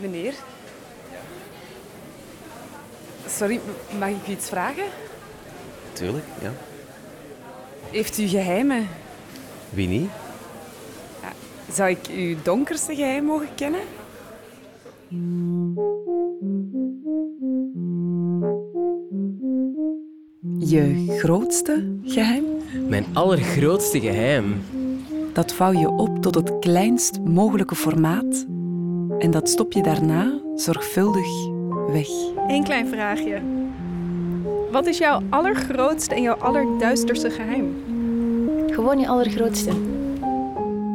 Meneer. Sorry, mag ik u iets vragen? Tuurlijk, ja. Heeft u geheimen? Wie niet? Zou ik uw donkerste geheim mogen kennen? Je grootste geheim? Mijn allergrootste geheim. Dat vouw je op tot het kleinst mogelijke formaat en dat stop je daarna zorgvuldig weg. Eén klein vraagje. Wat is jouw allergrootste en jouw allerduisterste geheim? Gewoon je allergrootste.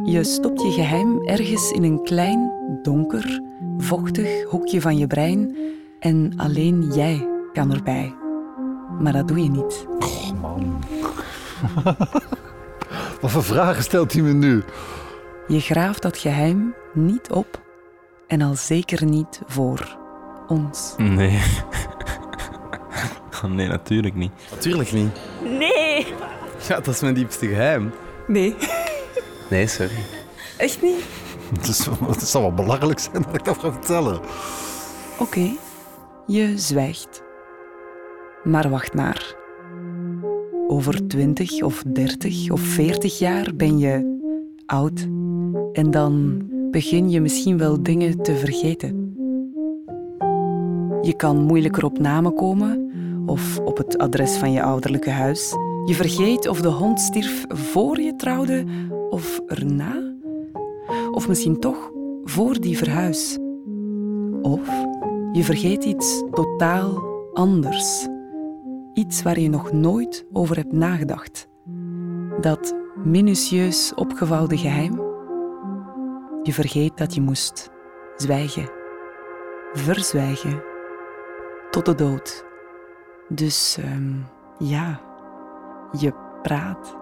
Je stopt je geheim ergens in een klein, donker, vochtig hoekje van je brein en alleen jij kan erbij. Maar dat doe je niet. Oh man. Wat voor vragen stelt hij me nu? Je graaft dat geheim niet op en al zeker niet voor ons. Nee. Oh, nee, natuurlijk niet. Natuurlijk niet. Nee! Ja, dat is mijn diepste geheim. Nee, Nee, sorry. echt niet? Het, is, het zal wel belachelijk zijn dat ik dat ga vertellen. Oké, je zwijgt. Maar wacht maar. Over 20 of 30 of 40 jaar ben je oud. En dan begin je misschien wel dingen te vergeten. Je kan moeilijker op namen komen of op het adres van je ouderlijke huis. Je vergeet of de hond stierf voor je trouwde of erna. Of misschien toch voor die verhuis. Of je vergeet iets totaal anders. Iets waar je nog nooit over hebt nagedacht. Dat minutieus opgevouwde geheim. Je vergeet dat je moest zwijgen. Verzwijgen. Tot de dood. Dus ehm, ja, je praat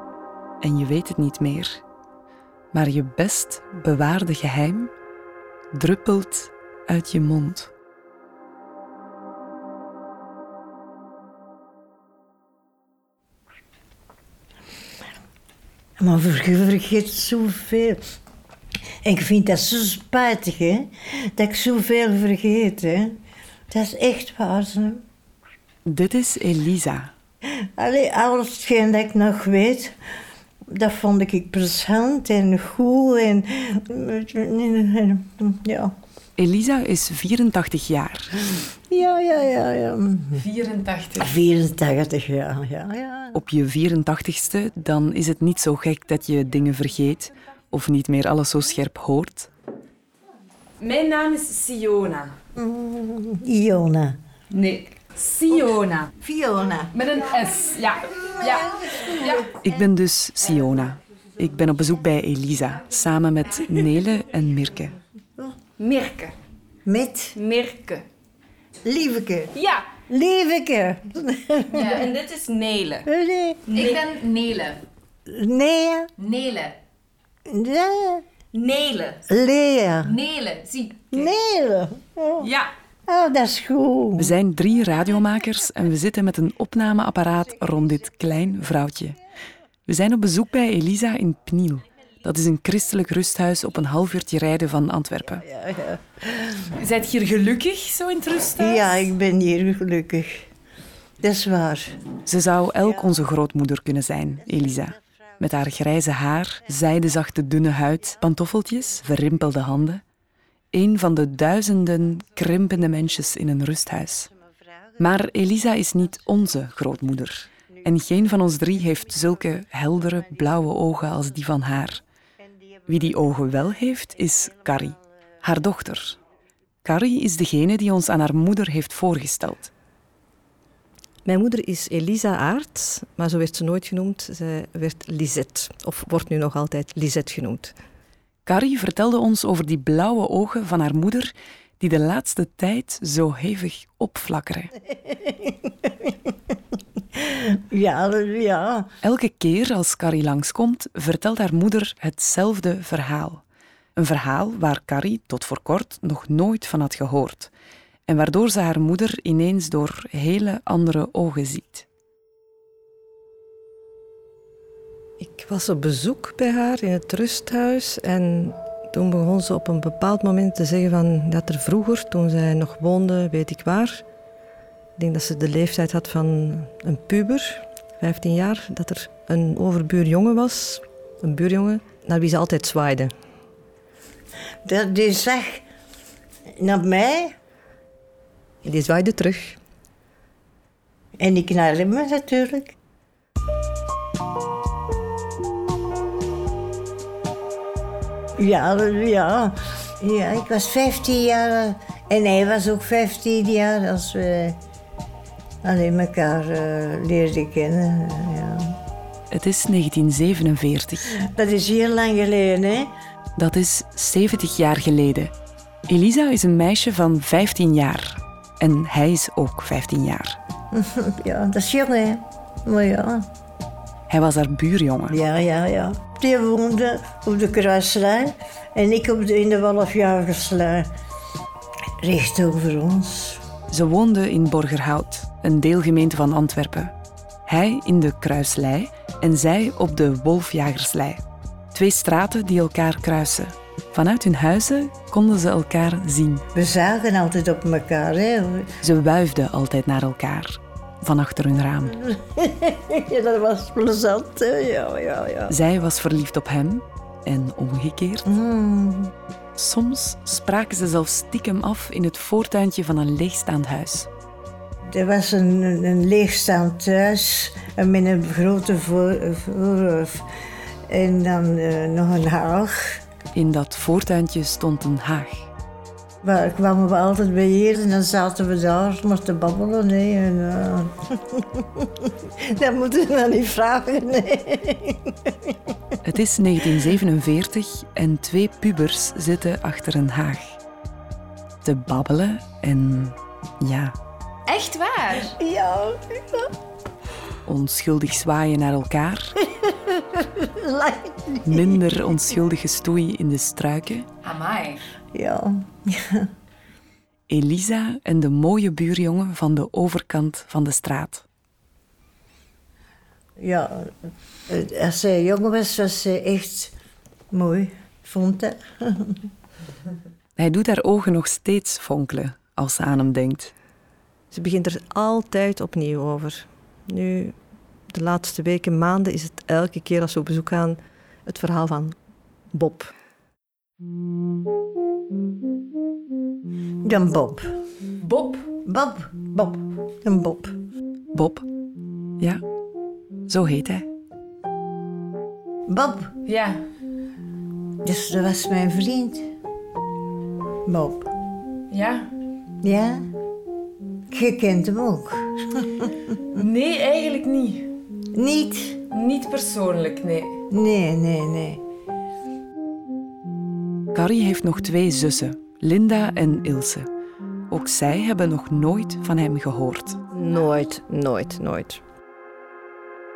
en je weet het niet meer. Maar je best bewaarde geheim druppelt uit je mond. Maar vergeet zoveel. En ik vind dat zo spijtig, hè. Dat ik zoveel vergeet, hè. Dat is echt waar, hè. Dit is Elisa. Allee, alles hetgeen dat ik nog weet, dat vond ik plezant en goed en... Ja. Elisa is 84 jaar. Ja, ja, ja, ja. 84. 84 jaar, ja, ja. Op je 84ste, dan is het niet zo gek dat je dingen vergeet of niet meer alles zo scherp hoort. Mijn naam is Siona. Iona. Nee, Siona. Fiona. Met een S, ja. ja. ja. Ik ben dus Siona. Ik ben op bezoek bij Elisa, samen met Nele en Mirke. Mirke. Met Mirke. Lieveke. Ja. Lieveke. ja. En dit is Nele. Nee. Ik ben Nele. Nee. Nele. Nee. Nele. Lea. Nele. Zie. Nee. Oh. Ja. oh, dat is goed. We zijn drie radiomakers en we zitten met een opnameapparaat rond dit klein vrouwtje. We zijn op bezoek bij Elisa in Pniel. Dat is een christelijk rusthuis op een half uurtje rijden van Antwerpen. Ja, ja. Zijt hier gelukkig zo in het rusthuis? ja, ik ben hier gelukkig. Dat is waar. Ze zou elk onze grootmoeder kunnen zijn, Elisa. Met haar grijze haar, zijdezachte dunne huid, pantoffeltjes, verrimpelde handen. Een van de duizenden krimpende mensjes in een rusthuis. Maar Elisa is niet onze grootmoeder. En geen van ons drie heeft zulke heldere, blauwe ogen als die van haar. Wie die ogen wel heeft, is Carrie, haar dochter. Carrie is degene die ons aan haar moeder heeft voorgesteld. Mijn moeder is Elisa Aert, maar zo werd ze nooit genoemd. Zij werd Lisette, of wordt nu nog altijd Lisette genoemd. Carrie vertelde ons over die blauwe ogen van haar moeder die de laatste tijd zo hevig opflakkeren. Ja, ja. Elke keer als Carrie langskomt, vertelt haar moeder hetzelfde verhaal. Een verhaal waar Carrie tot voor kort nog nooit van had gehoord. En waardoor ze haar moeder ineens door hele andere ogen ziet. Ik was op bezoek bij haar in het rusthuis en Toen begon ze op een bepaald moment te zeggen van, dat er vroeger, toen zij nog woonde, weet ik waar, ik denk dat ze de leeftijd had van een puber, 15 jaar, dat er een overbuurjongen was, een buurjongen, naar wie ze altijd zwaaide. Dat, die zag naar mij die zwaaide terug. en ik naar hem natuurlijk. Ja, ja. ja, ik was 15 jaar en hij was ook 15 jaar als we alleen elkaar eh, leerden kennen. Ja. Het is 1947. Dat is heel lang geleden, hè? Dat is 70 jaar geleden. Elisa is een meisje van 15 jaar. En hij is ook 15 jaar. Ja, dat is jong, hè? Maar ja, Hij was haar buurjongen. ja, ja, ja. Die woonde op de Kruislijn en ik op de, in de Wolfjagerslijn. Recht over ons. Ze woonden in Borgerhout, een deelgemeente van Antwerpen. Hij in de Kruislei en zij op de Wolfjagerslei. Twee straten die elkaar kruisen. Vanuit hun huizen konden ze elkaar zien. We zagen altijd op elkaar, hè? Ze wuifden altijd naar elkaar, van achter hun raam. Ja, dat was plezant, hè? Ja, ja, ja. Zij was verliefd op hem en omgekeerd. Mm. Soms spraken ze zelfs stiekem af in het voortuintje van een leegstaand huis. Er was een, een, leegstaand thuis en met een grote voor, voorhof. En dan eh, nog een haag. In dat voortuintje stond een haag. Waar kwamen we altijd beheer en dan zaten we daar maar te babbelen. hè. En, eh, dat moeten we dan niet vragen. Nee. Het is 1947 en twee pubers zitten achter een haag. Te babbelen en ja, Echt waar? Ja, onschuldig zwaaien naar elkaar. Minder onschuldig gestoei in de struiken. Amai. ja. Elisa en de mooie buurjongen van de overkant van de straat. ja. eh, Als zij jong was, was ze echt mooi, vond ik. Hij doet haar ogen nog steeds fonkelen als ze aan hem denkt. Ze begint er altijd opnieuw over. Nu, de laatste weken, maanden, is het elke keer als we op bezoek gaan het verhaal van Bob. Dan Bob. Bob. Bob, Bob. Een Bob. Bob, ja, zo heet hij. Bob, Ja. dus dat was mijn vriend. Bob. Ja. Ja? Je kent hem ook. Nee, eigenlijk niet. Niet? Niet persoonlijk, nee. Nee, nee, nee. Carrie heeft nog twee zussen, Linda en Ilse. Ook zij hebben nog nooit van hem gehoord. Nooit, nooit, nooit.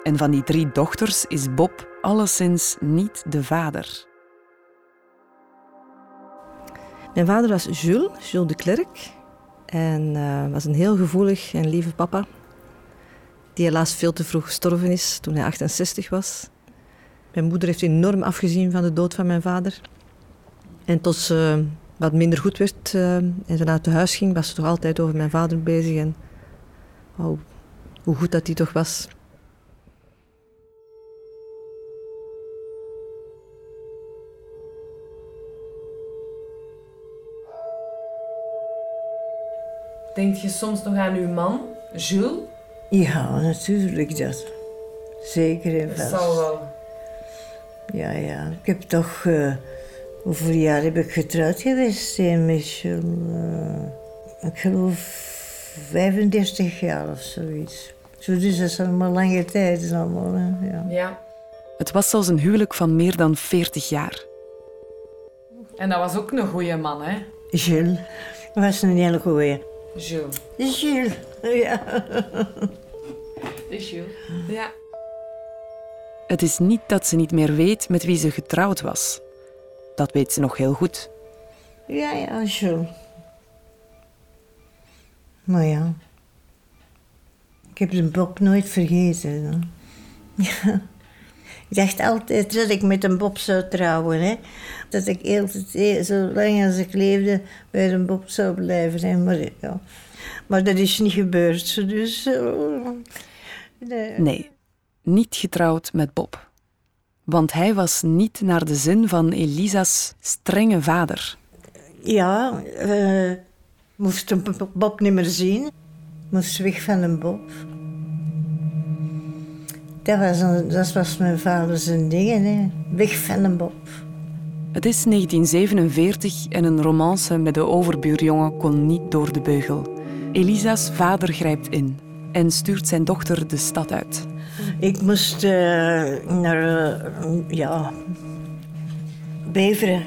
En van die drie dochters is Bob alleszins niet de vader. Mijn vader was Jules, Jules de Klerk. En eh, was een heel gevoelig en lieve papa. Die helaas veel te vroeg gestorven is toen hij 68 was. Mijn moeder heeft enorm afgezien van de dood van mijn vader. En tot ze wat minder goed werd eh, en ze naar het huis ging, was ze toch altijd over mijn vader bezig. En wauw, hoe goed dat hij toch was. Denk je soms nog aan uw man, Jules? Ja, natuurlijk dat. Zeker en Dat vast. zal wel. Ja, ja. Ik heb toch... eh, hoeveel jaar heb ik getrouwd geweest, hè, Michel? Eh, ik geloof 35 jaar of zoiets. Zo, dus dat is allemaal lange tijd. Allemaal, hè, ja. Ja. Het was zelfs een huwelijk van meer dan 40 jaar. En dat was ook een goede man, hè? Gilles was een hele goeie. Jules. Gilles, ja. Is Jules. Ja. Het is niet dat ze niet meer weet met wie ze getrouwd was. Dat weet ze nog heel goed. Ja, ja, Gilles. Maar ja. Ik heb de Bob nooit vergeten. Ja. Ik dacht altijd dat ik met een Bob zou trouwen. Hè. Dat ik altijd, zo lang als ik leefde, bij een Bob zou blijven. Hè. Maar, ja. maar dat is niet gebeurd. Dus, uh, nee. nee, niet getrouwd met Bob. Want hij was niet naar de zin van Elisa's strenge vader. Ja, uh, moest een Bob niet meer zien. Moest weg van een Bob. Dat was, een, dat was mijn vader zijn ding, hè. weg van een Bob. Het is 1947 en een romance met de overbuurjongen kon niet door de beugel. Elisa's vader grijpt in en stuurt zijn dochter de stad uit. Ik moest uh, naar, uh, ja, Beveren.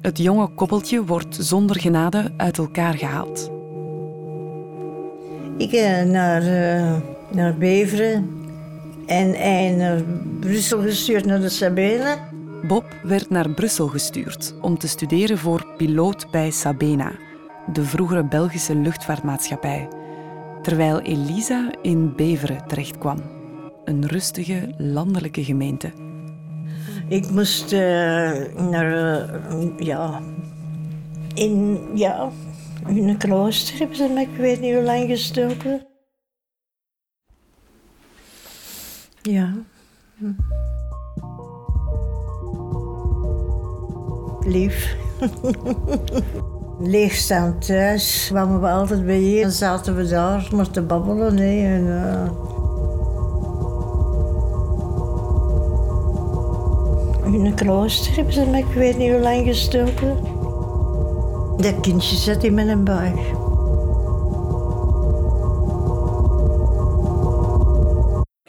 Het jonge koppeltje wordt zonder genade uit elkaar gehaald. Ik uh, naar, naar Beveren en naar Brussel gestuurd naar de Sabena. Bob werd naar Brussel gestuurd om te studeren voor piloot bij Sabena, de vroegere Belgische luchtvaartmaatschappij, terwijl Elisa in Beveren terechtkwam, een rustige landelijke gemeente. Ik moest uh, naar, uh, ja, in, ja, in een klooster hebben ze me, ik weet niet hoe lang gestoken. Ja. Hm. Lief. Leegstaand thuis kwamen we altijd bij je. Dan zaten we daar maar te babbelen. En, uh... In een klooster hebben ze me, ik weet niet hoe lang gestoken. Dat kindje zat in mijn buik.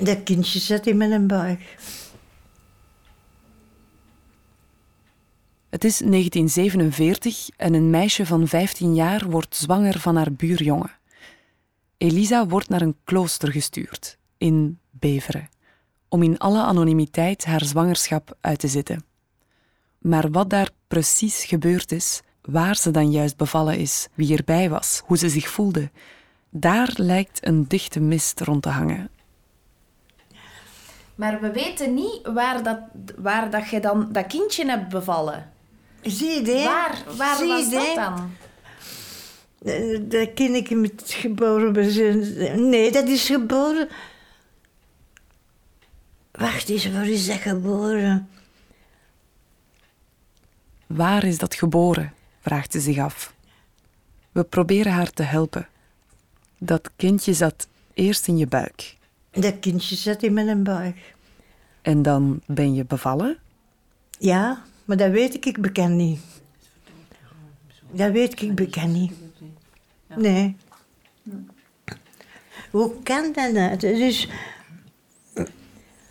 Dat kindje zat in mijn buik. Het is 1947 en een meisje van 15 jaar wordt zwanger van haar buurjongen. Elisa wordt naar een klooster gestuurd, in Beveren, om in alle anonimiteit haar zwangerschap uit te zitten. Maar wat daar precies gebeurd is, waar ze dan juist bevallen is, wie erbij was, hoe ze zich voelde, daar lijkt een dichte mist rond te hangen. Maar we weten niet waar dat, waar dat je dan dat kindje hebt bevallen. Zie je Waar, waar Zie was dat dan? Dat kindje met geboren. Nee, dat is geboren. Wacht eens, waar is dat geboren? Waar is dat geboren? vraagt ze zich af. We proberen haar te helpen. Dat kindje zat eerst in je buik. Dat kindje zat in mijn buik. En dan ben je bevallen? Ja, maar dat weet ik, ik bekend niet. Dat weet ik, ik bekend niet. Nee. Hoe kan dat nou? Dus...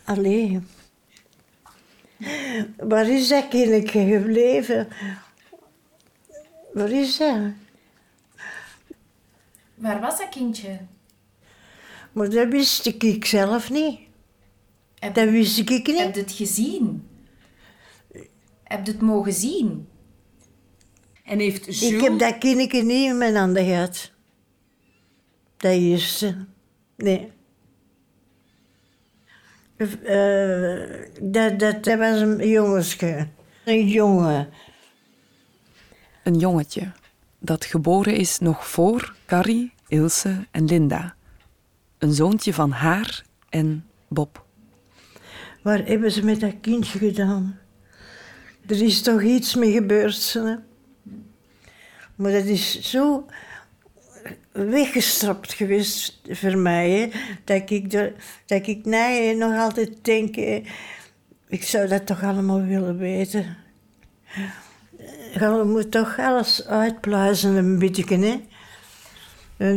Alleen. Waar is dat kindje gebleven? Waar is dat? Waar was dat kindje? Maar dat wist ik zelf niet. Heb, Dat wist ik niet. heb je het gezien? Heb je het mogen zien? En heeft Jules... Ik heb dat kindje niet in mijn handen gehad. Dat eerste. Nee. Uh, dat, dat, dat was een jongensje. Een jongen. Een jongetje dat geboren is nog voor Carrie, Ilse en Linda. Een zoontje van haar en Bob. Waar hebben ze met dat kindje gedaan? Er is toch iets mee gebeurd, hè? Maar dat is zo weggestrapt geweest voor mij, hè? Dat, ik er, dat ik nee, nog altijd denk, ik zou dat toch allemaal willen weten. Je moet toch alles uitpluizen een beetje, hè? En,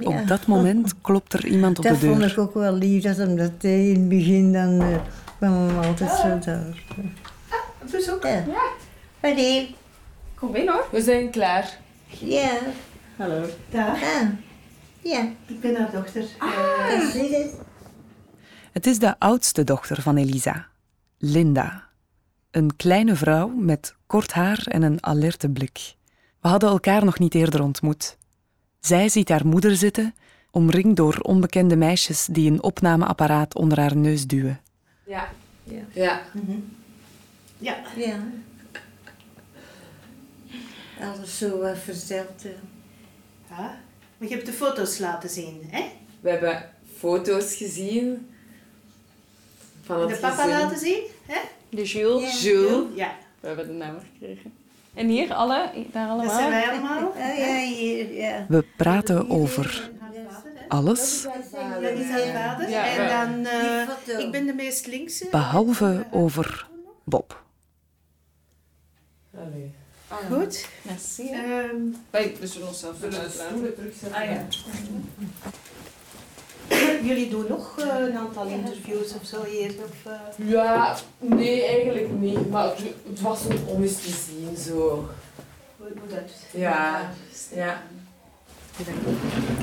uh, Op dat moment klopt er iemand op dat de deur. vond ik ook wel lief, dat hem dat deed. In het begin dan uh, kwam hem altijd zo daar. Bezoek. Ja. Ja. Hoi. Kom binnen hoor. We zijn klaar. Ja. Hallo. Dag. Ah. Ja. Ik ben haar dochter. Ah. Het is de oudste dochter van Elisa, Linda. Een kleine vrouw met kort haar en een alerte blik. We hadden elkaar nog niet eerder ontmoet. Zij ziet haar moeder zitten, omringd door onbekende meisjes die een opnameapparaat onder haar neus duwen. Ja. Ja. Ja. Ja. Ja. Alles zo wat verteld. eh. Ja. Maar je hebt de foto's laten zien, hè? We hebben foto's gezien van het De papa gezin. laten zien, hè? De Jules. Jules. Ja. We hebben de naam gekregen. En hier alle, daar allemaal. Dat zijn wij allemaal. Ja, hier, ja. We praten over alles, Dat is haar vader. Ja, en dan, eh, foto. ik ben de meest linkse. behalve over Bob. Allee. Goed. Merci. Ehm, Wij, we zullen onszelf even uitlaten. Ah ja. Jullie doen nog eh, een aantal interviews of zo hier? Of, eh, Ja, nee, eigenlijk niet. Maar het, het was om eens te zien, zo. hoe, hoe dat Ja. Ja.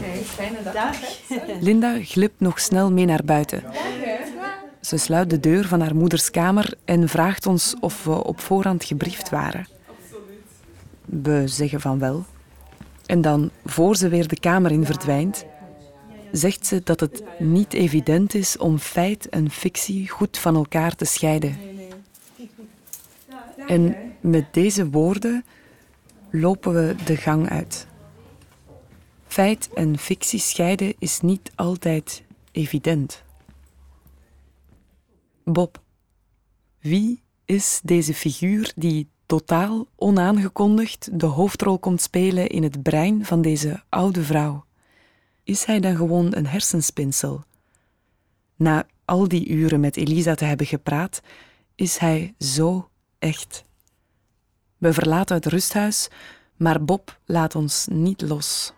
Kijk, fijne dag. Dag. Linda glipt nog snel mee naar buiten. Ze sluit de deur van haar moeders kamer en vraagt ons of we op voorhand gebriefd waren. We zeggen van wel. En dan, voor ze weer de kamer in verdwijnt, zegt ze dat het niet evident is om feit en fictie goed van elkaar te scheiden. En met deze woorden lopen we de gang uit. Feit en fictie scheiden is niet altijd evident. Bob, wie is deze figuur die totaal onaangekondigd de hoofdrol komt spelen in het brein van deze oude vrouw? Is hij dan gewoon een hersenspinsel? Na al die uren met Elisa te hebben gepraat, is hij zo echt. We verlaten het rusthuis, maar Bob laat ons niet los.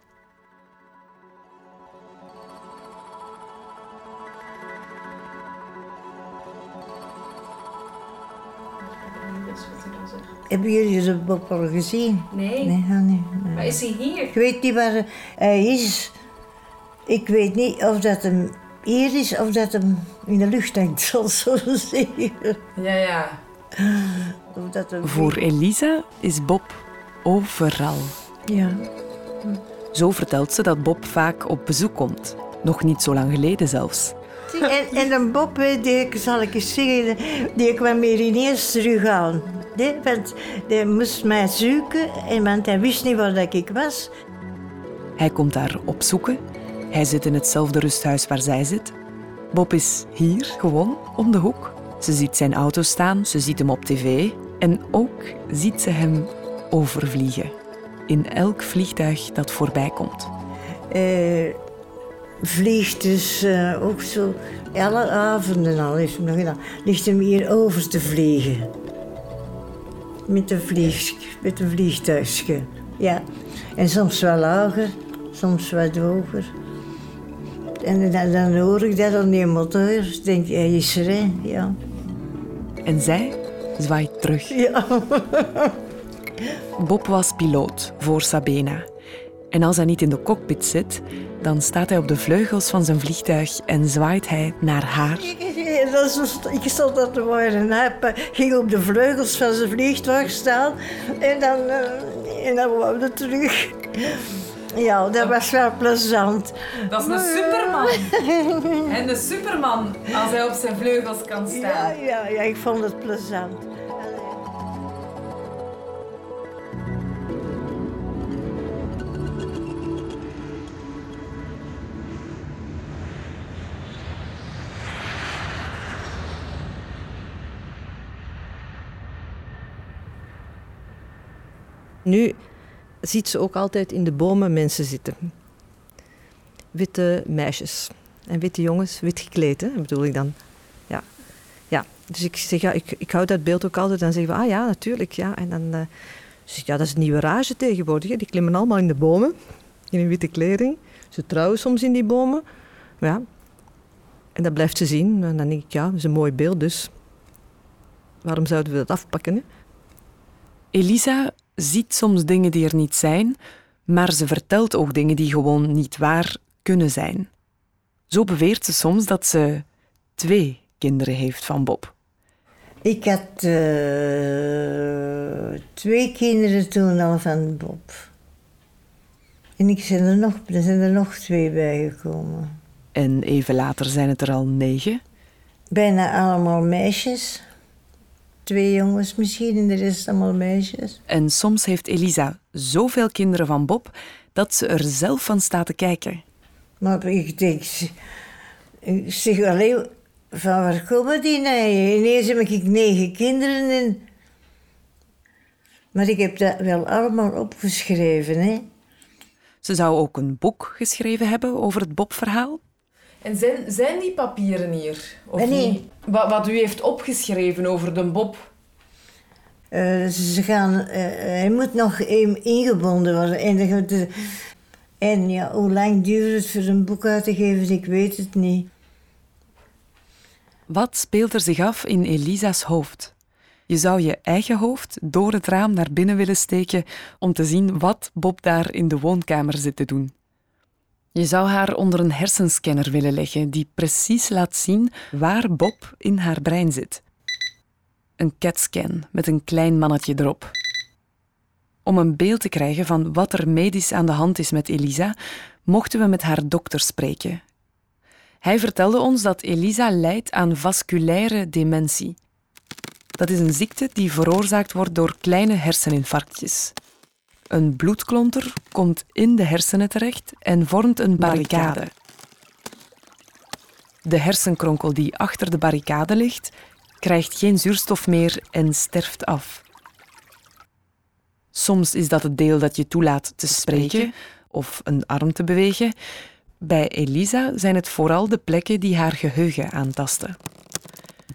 Hebben jullie de Bob al gezien? Nee. Nee, nee, nee. Maar is hij hier? Ik weet niet waar hij is. Ik weet niet of dat hem hier is of dat hem in de lucht hangt, zal zo zeggen. Ja, ja. Of dat hem... Voor Elisa is Bob overal. Ja. Zo vertelt ze dat Bob vaak op bezoek komt. Nog niet zo lang geleden zelfs. En, en een Bob, die zal ik eens zeggen, die kwam hier ineens terug aan. Nee, want hij moest mij zoeken, en, want hij wist niet waar ik was. Hij komt daar opzoeken. Hij zit in hetzelfde rusthuis waar zij zit. Bob is hier, gewoon, om de hoek. Ze ziet zijn auto staan, ze ziet hem op tv. En ook ziet ze hem overvliegen. In elk vliegtuig dat voorbij komt. Eh, vliegt dus eh, ook zo, alle avonden al heeft nog gedaan, ligt hem hier over te vliegen. Met een, vlieg, met vliegtuigje, ja. En soms wel lager, soms wat hoger. En dan, dan hoor ik dat aan die motor. Ik denk, hij is er, hè? Ja. En zij zwaait terug. Ja. Bob was piloot voor Sabena. En als hij niet in de cockpit zit, dan staat hij op de vleugels van zijn vliegtuig en zwaait hij naar haar. Ja, dat is zo- ik stond dat te worden. Hij ging op de vleugels van zijn vliegtuig staan en dan, eh, en dan wou hij terug. Ja, dat was wel plezant. Dat is een superman. En de superman als hij op zijn vleugels kan Ja, staan. ja, ja, ik vond het plezant. Nu ziet ze ook altijd in de bomen mensen zitten. Witte meisjes en witte jongens, wit gekleed, hè, bedoel ik dan. Ja. ja. Dus ik zeg, ja, ik, ik hou dat beeld ook altijd. Dan zeggen we, ah ja, natuurlijk. Ja. En dan eh, ja, dat is een nieuwe rage tegenwoordig. Die klimmen allemaal in de bomen, in een witte kleding. Ze trouwen soms in die bomen. Ja. En dat blijft ze zien. En dan denk ik, ja, dat is een mooi beeld, dus waarom zouden we dat afpakken? Elisa ziet soms dingen die er niet zijn, maar ze vertelt ook dingen die gewoon niet waar kunnen zijn. Zo beweert ze soms dat ze twee kinderen heeft van Bob. Ik had eh, twee kinderen toen al van Bob. En ik zijn er, nog, er zijn er nog twee bijgekomen. En even later zijn het er al negen. bijna allemaal meisjes. Twee jongens misschien en de rest allemaal meisjes. En soms heeft Elisa zoveel kinderen van Bob dat ze er zelf van staat te kijken. Maar ik denk, ik zeg alleen, van waar komen die nou? Ineens heb ik negen kinderen en... Maar ik heb dat wel allemaal opgeschreven, hè. Ze zou ook een boek geschreven hebben over het Bob-verhaal. En zijn, zijn die papieren hier? Of Eh, nee. niet? Wat, wat u heeft opgeschreven over de Bob? Eh, ze gaan, eh, hij moet nog in- ingebonden worden. En, de- en ja, hoe lang duurt het voor een boek uit te geven, ik weet het niet. Wat speelt er zich af in Elisa's hoofd? Je zou je eigen hoofd door het raam naar binnen willen steken om te zien wat Bob daar in de woonkamer zit te doen. Je zou haar onder een hersenscanner willen leggen die precies laat zien waar Bob in haar brein zit. Een CAT-scan met een klein mannetje erop. Om een beeld te krijgen van wat er medisch aan de hand is met Elisa, mochten we met haar dokter spreken. Hij vertelde ons dat Elisa lijdt aan vasculaire dementie. Dat is een ziekte die veroorzaakt wordt door kleine herseninfarctjes. Een bloedklonter komt in de hersenen terecht en vormt een barricade. De hersenkronkel die achter de barricade ligt, krijgt geen zuurstof meer en sterft af. Soms is dat het deel dat je toelaat te spreken of een arm te bewegen. Bij Elisa zijn het vooral de plekken die haar geheugen aantasten.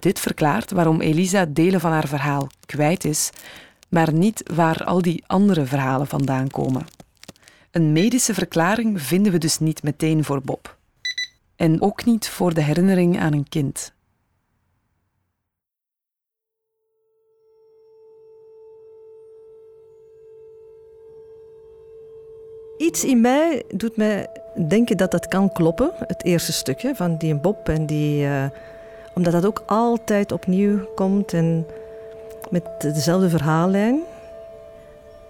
Dit verklaart waarom Elisa delen van haar verhaal kwijt is, maar niet waar al die andere verhalen vandaan komen. Een medische verklaring vinden we dus niet meteen voor Bob. En ook niet voor de herinnering aan een kind. Iets in mij doet mij denken dat dat kan kloppen, het eerste stukje van die Bob. En die, eh, omdat dat ook altijd opnieuw komt en met dezelfde verhaallijn.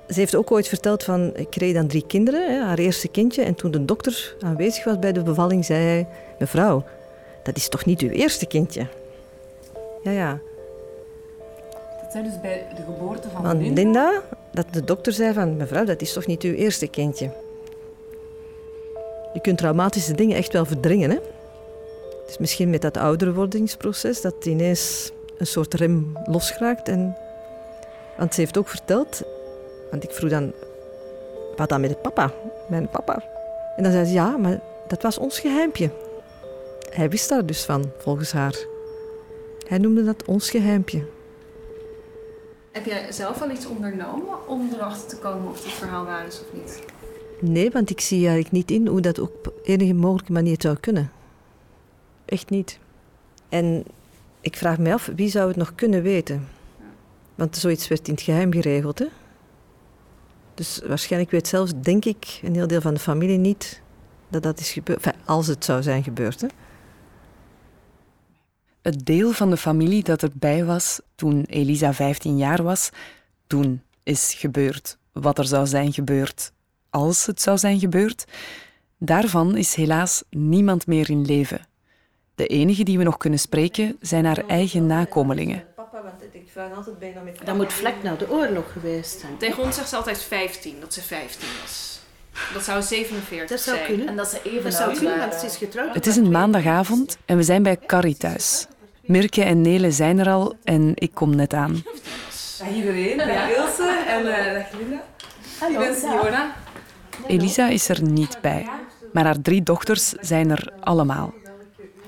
Ze heeft ook ooit verteld van, ik kreeg dan drie kinderen, hè, haar eerste kindje. En toen de dokter aanwezig was bij de bevalling, zei hij, mevrouw, dat is toch niet uw eerste kindje? Ja, ja. Dat zijn dus bij de geboorte van Van Linda, dat de dokter zei van, mevrouw, dat is toch niet uw eerste kindje? Je kunt traumatische dingen echt wel verdringen, hè? Dus misschien met dat ouderwordingsproces, dat ineens een soort rem losgeraakt. En... Want ze heeft ook verteld, want ik vroeg dan, wat dan met de papa, mijn papa? En dan zei ze, ja, maar dat was ons geheimpje. Hij wist daar dus van, volgens haar. Hij noemde dat ons geheimpje. Heb jij zelf al iets ondernomen om erachter te komen of dit verhaal waar is of niet? Nee, want ik zie eigenlijk niet in hoe dat op enige mogelijke manier zou kunnen. Echt niet. En ik vraag me af, wie zou het nog kunnen weten? Want zoiets werd in het geheim geregeld, hè? Dus waarschijnlijk weet zelfs, denk ik, een heel deel van de familie niet dat dat is gebeurd. Als het zou zijn gebeurd, hè? Het deel van de familie dat erbij was toen Elisa 15 jaar was, toen is gebeurd wat er zou zijn gebeurd als het zou zijn gebeurd, daarvan is helaas niemand meer in leven. De enige die we nog kunnen spreken zijn haar eigen nakomelingen. Papa, want ik vraag altijd bijna met Dat moet vlak na de oorlog geweest zijn. Tegen ons zegt ze altijd 15, dat ze 15 was. Dat zou 47 Dat zou zijn. kunnen. En dat ze even Dat zou kunnen, waren. want ze is getrouwd. Het is een maandagavond en we zijn bij Carrie thuis. Mirke en Nele zijn er al en ik kom net aan. Dag iedereen, dag Ilse en eh dag Linda. Hallo. Ik ben Siona. Elisa is er niet bij, maar haar drie dochters zijn er allemaal.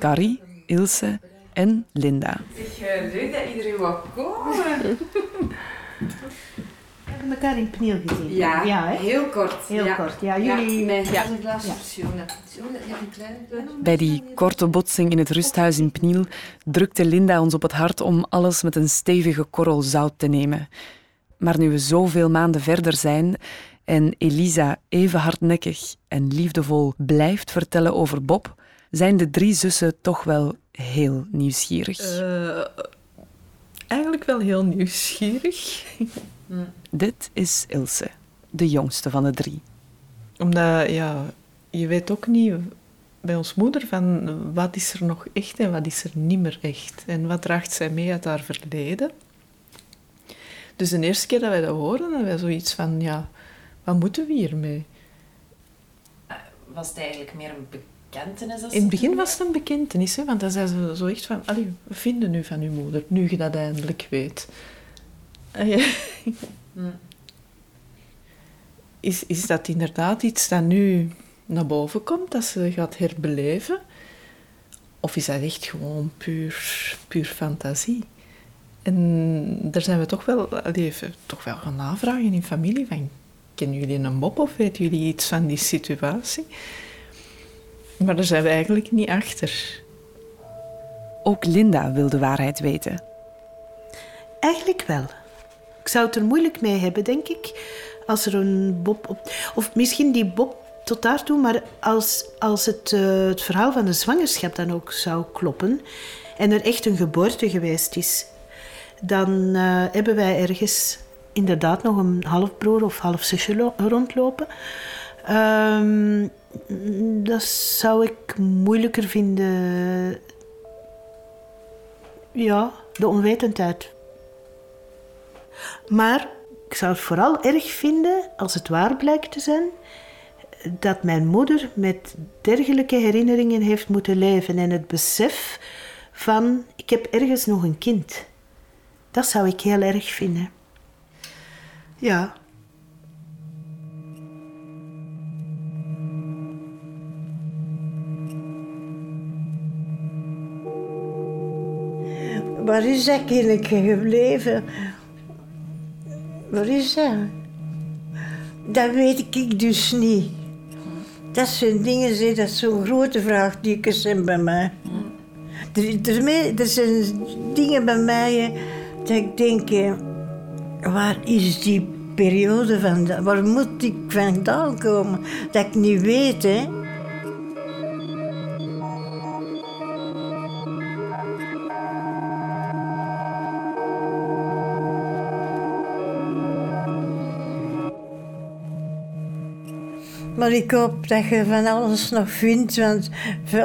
Carrie, Ilse en Linda. Zeg, eh, leuk dat iedereen wou komen. We hebben elkaar in Pniel gezien. Ja, ja hè? heel kort. Heel ja. kort. Ja, jullie... Ja. kleine kleine. Bij die korte botsing in het rusthuis in Pniel drukte Linda ons op het hart om alles met een stevige korrel zout te nemen. Maar nu we zoveel maanden verder zijn en Elisa even hardnekkig en liefdevol blijft vertellen over Bob, zijn de drie zussen toch wel heel nieuwsgierig. Eh, eigenlijk wel heel nieuwsgierig. Dit is Ilse, de jongste van de drie. Omdat, ja, je weet ook niet bij ons moeder van wat is er nog echt en wat is er niet meer echt. En wat draagt zij mee uit haar verleden. Dus de eerste keer dat wij dat hoorden, hadden wij zoiets van, ja, wat moeten we hiermee? Was het eigenlijk meer een bekentenis? Als In het begin was het een bekentenis, hè, want dan zei ze zo echt van, allee, we vinden nu van uw moeder, nu je dat eindelijk weet. Ah, ja. Is, is dat inderdaad iets dat nu naar boven komt, dat ze gaat herbeleven? Of is dat echt gewoon puur, puur fantasie? En daar zijn we toch wel, allee, even, toch wel gaan navragen in familie van, kennen jullie een mop of weten jullie iets van die situatie? Maar daar zijn we eigenlijk niet achter. Ook Linda wil de waarheid weten. Eigenlijk wel. Ik zou het er moeilijk mee hebben, denk ik, als er een Bob op... Of misschien die Bob tot daartoe, maar als, als het, eh, het verhaal van de zwangerschap dan ook zou kloppen en er echt een geboorte geweest is, dan eh, hebben wij ergens inderdaad nog een halfbroer of halfzusje lo- rondlopen. Ehm, dat zou ik moeilijker vinden. Ja, de onwetendheid. Maar ik zou het vooral erg vinden als het waar blijkt te zijn dat mijn moeder met dergelijke herinneringen heeft moeten leven en het besef van ik heb ergens nog een kind. Dat zou ik heel erg vinden. Ja. Waar is dat kindje gebleven? Waar is dat? Dat weet ik dus niet. Dat zijn dingen, dat zo'n grote vraagtekens zijn bij mij. Er, zijn dingen bij mij dat ik denk, waar is die periode vandaan? Waar moet ik vandaan komen? Dat ik niet weet, hè. Maar ik hoop dat je van alles nog vindt, want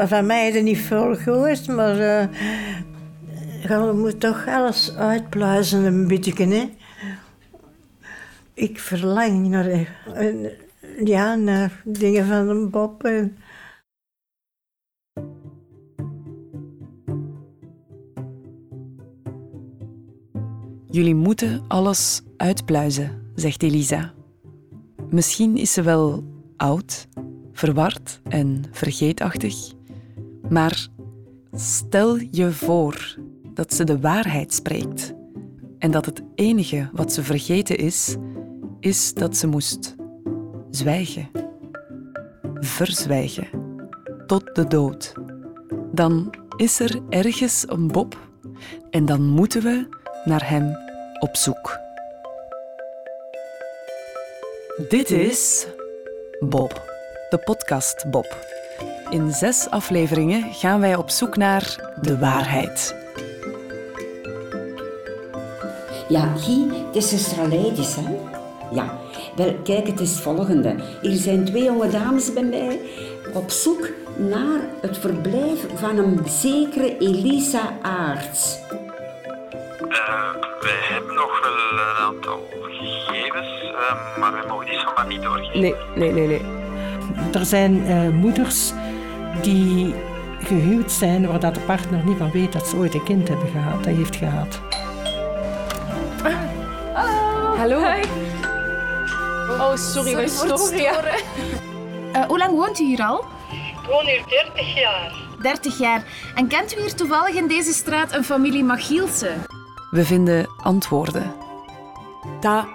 van mij heb je niet veel gehoord, maar eh, je moet toch alles uitpluizen een beetje, hè. Ik verlang naar, eh, ja, naar dingen van een Bob. Jullie moeten alles uitpluizen, zegt Elisa. Misschien is ze wel oud, verward en vergeetachtig, maar stel je voor dat ze de waarheid spreekt en dat het enige wat ze vergeten is, is dat ze moest zwijgen, verzwijgen, tot de dood. Dan is er ergens een Bob en dan moeten we naar hem op zoek. Dit is Bob, de podcast Bob. In zes afleveringen gaan wij op zoek naar de waarheid. Ja, Guy, het is zuster Aleidis, hè? Ja, wel, kijk, het is het volgende. Hier zijn twee jonge dames bij mij op zoek naar het verblijf van een zekere Elisa Aarts. Eh, wij hebben nog wel Nee, nee, nee, nee. Er zijn eh, moeders die gehuwd zijn waar dat de partner niet van weet dat ze ooit een kind hebben gehad, dat heeft gehad. Hallo. Oh, sorry, wij Sorry voor het storen. Eh, hoe lang woont u hier al? Ik woon hier 30 jaar. 30 jaar. En kent u hier toevallig in deze straat een familie Machielse? We vinden antwoorden. Dat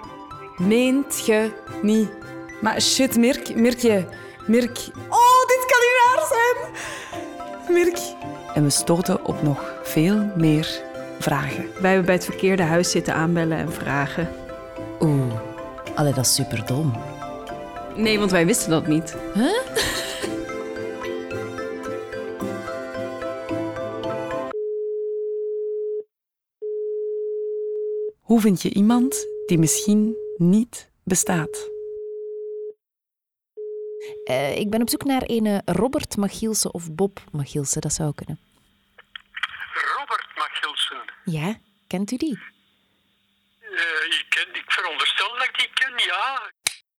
meent je niet. Maar shit, Mirk, Mirkje, Mirk. Oh, dit kan niet waar zijn. Mirk. En we stoten op nog veel meer vragen. Wij hebben bij het verkeerde huis zitten aanbellen en vragen. Oeh, allee, dat is superdom. Nee, want wij wisten dat niet. Huh? Hoe vind je iemand die misschien niet bestaat? Eh, ik ben op zoek naar een Robert Machielsen of Bob Machielsen. Dat zou kunnen. Robert Machilsen. Ja, kent u die? Eh, ik, ken, ik veronderstel dat ik die ken, ja.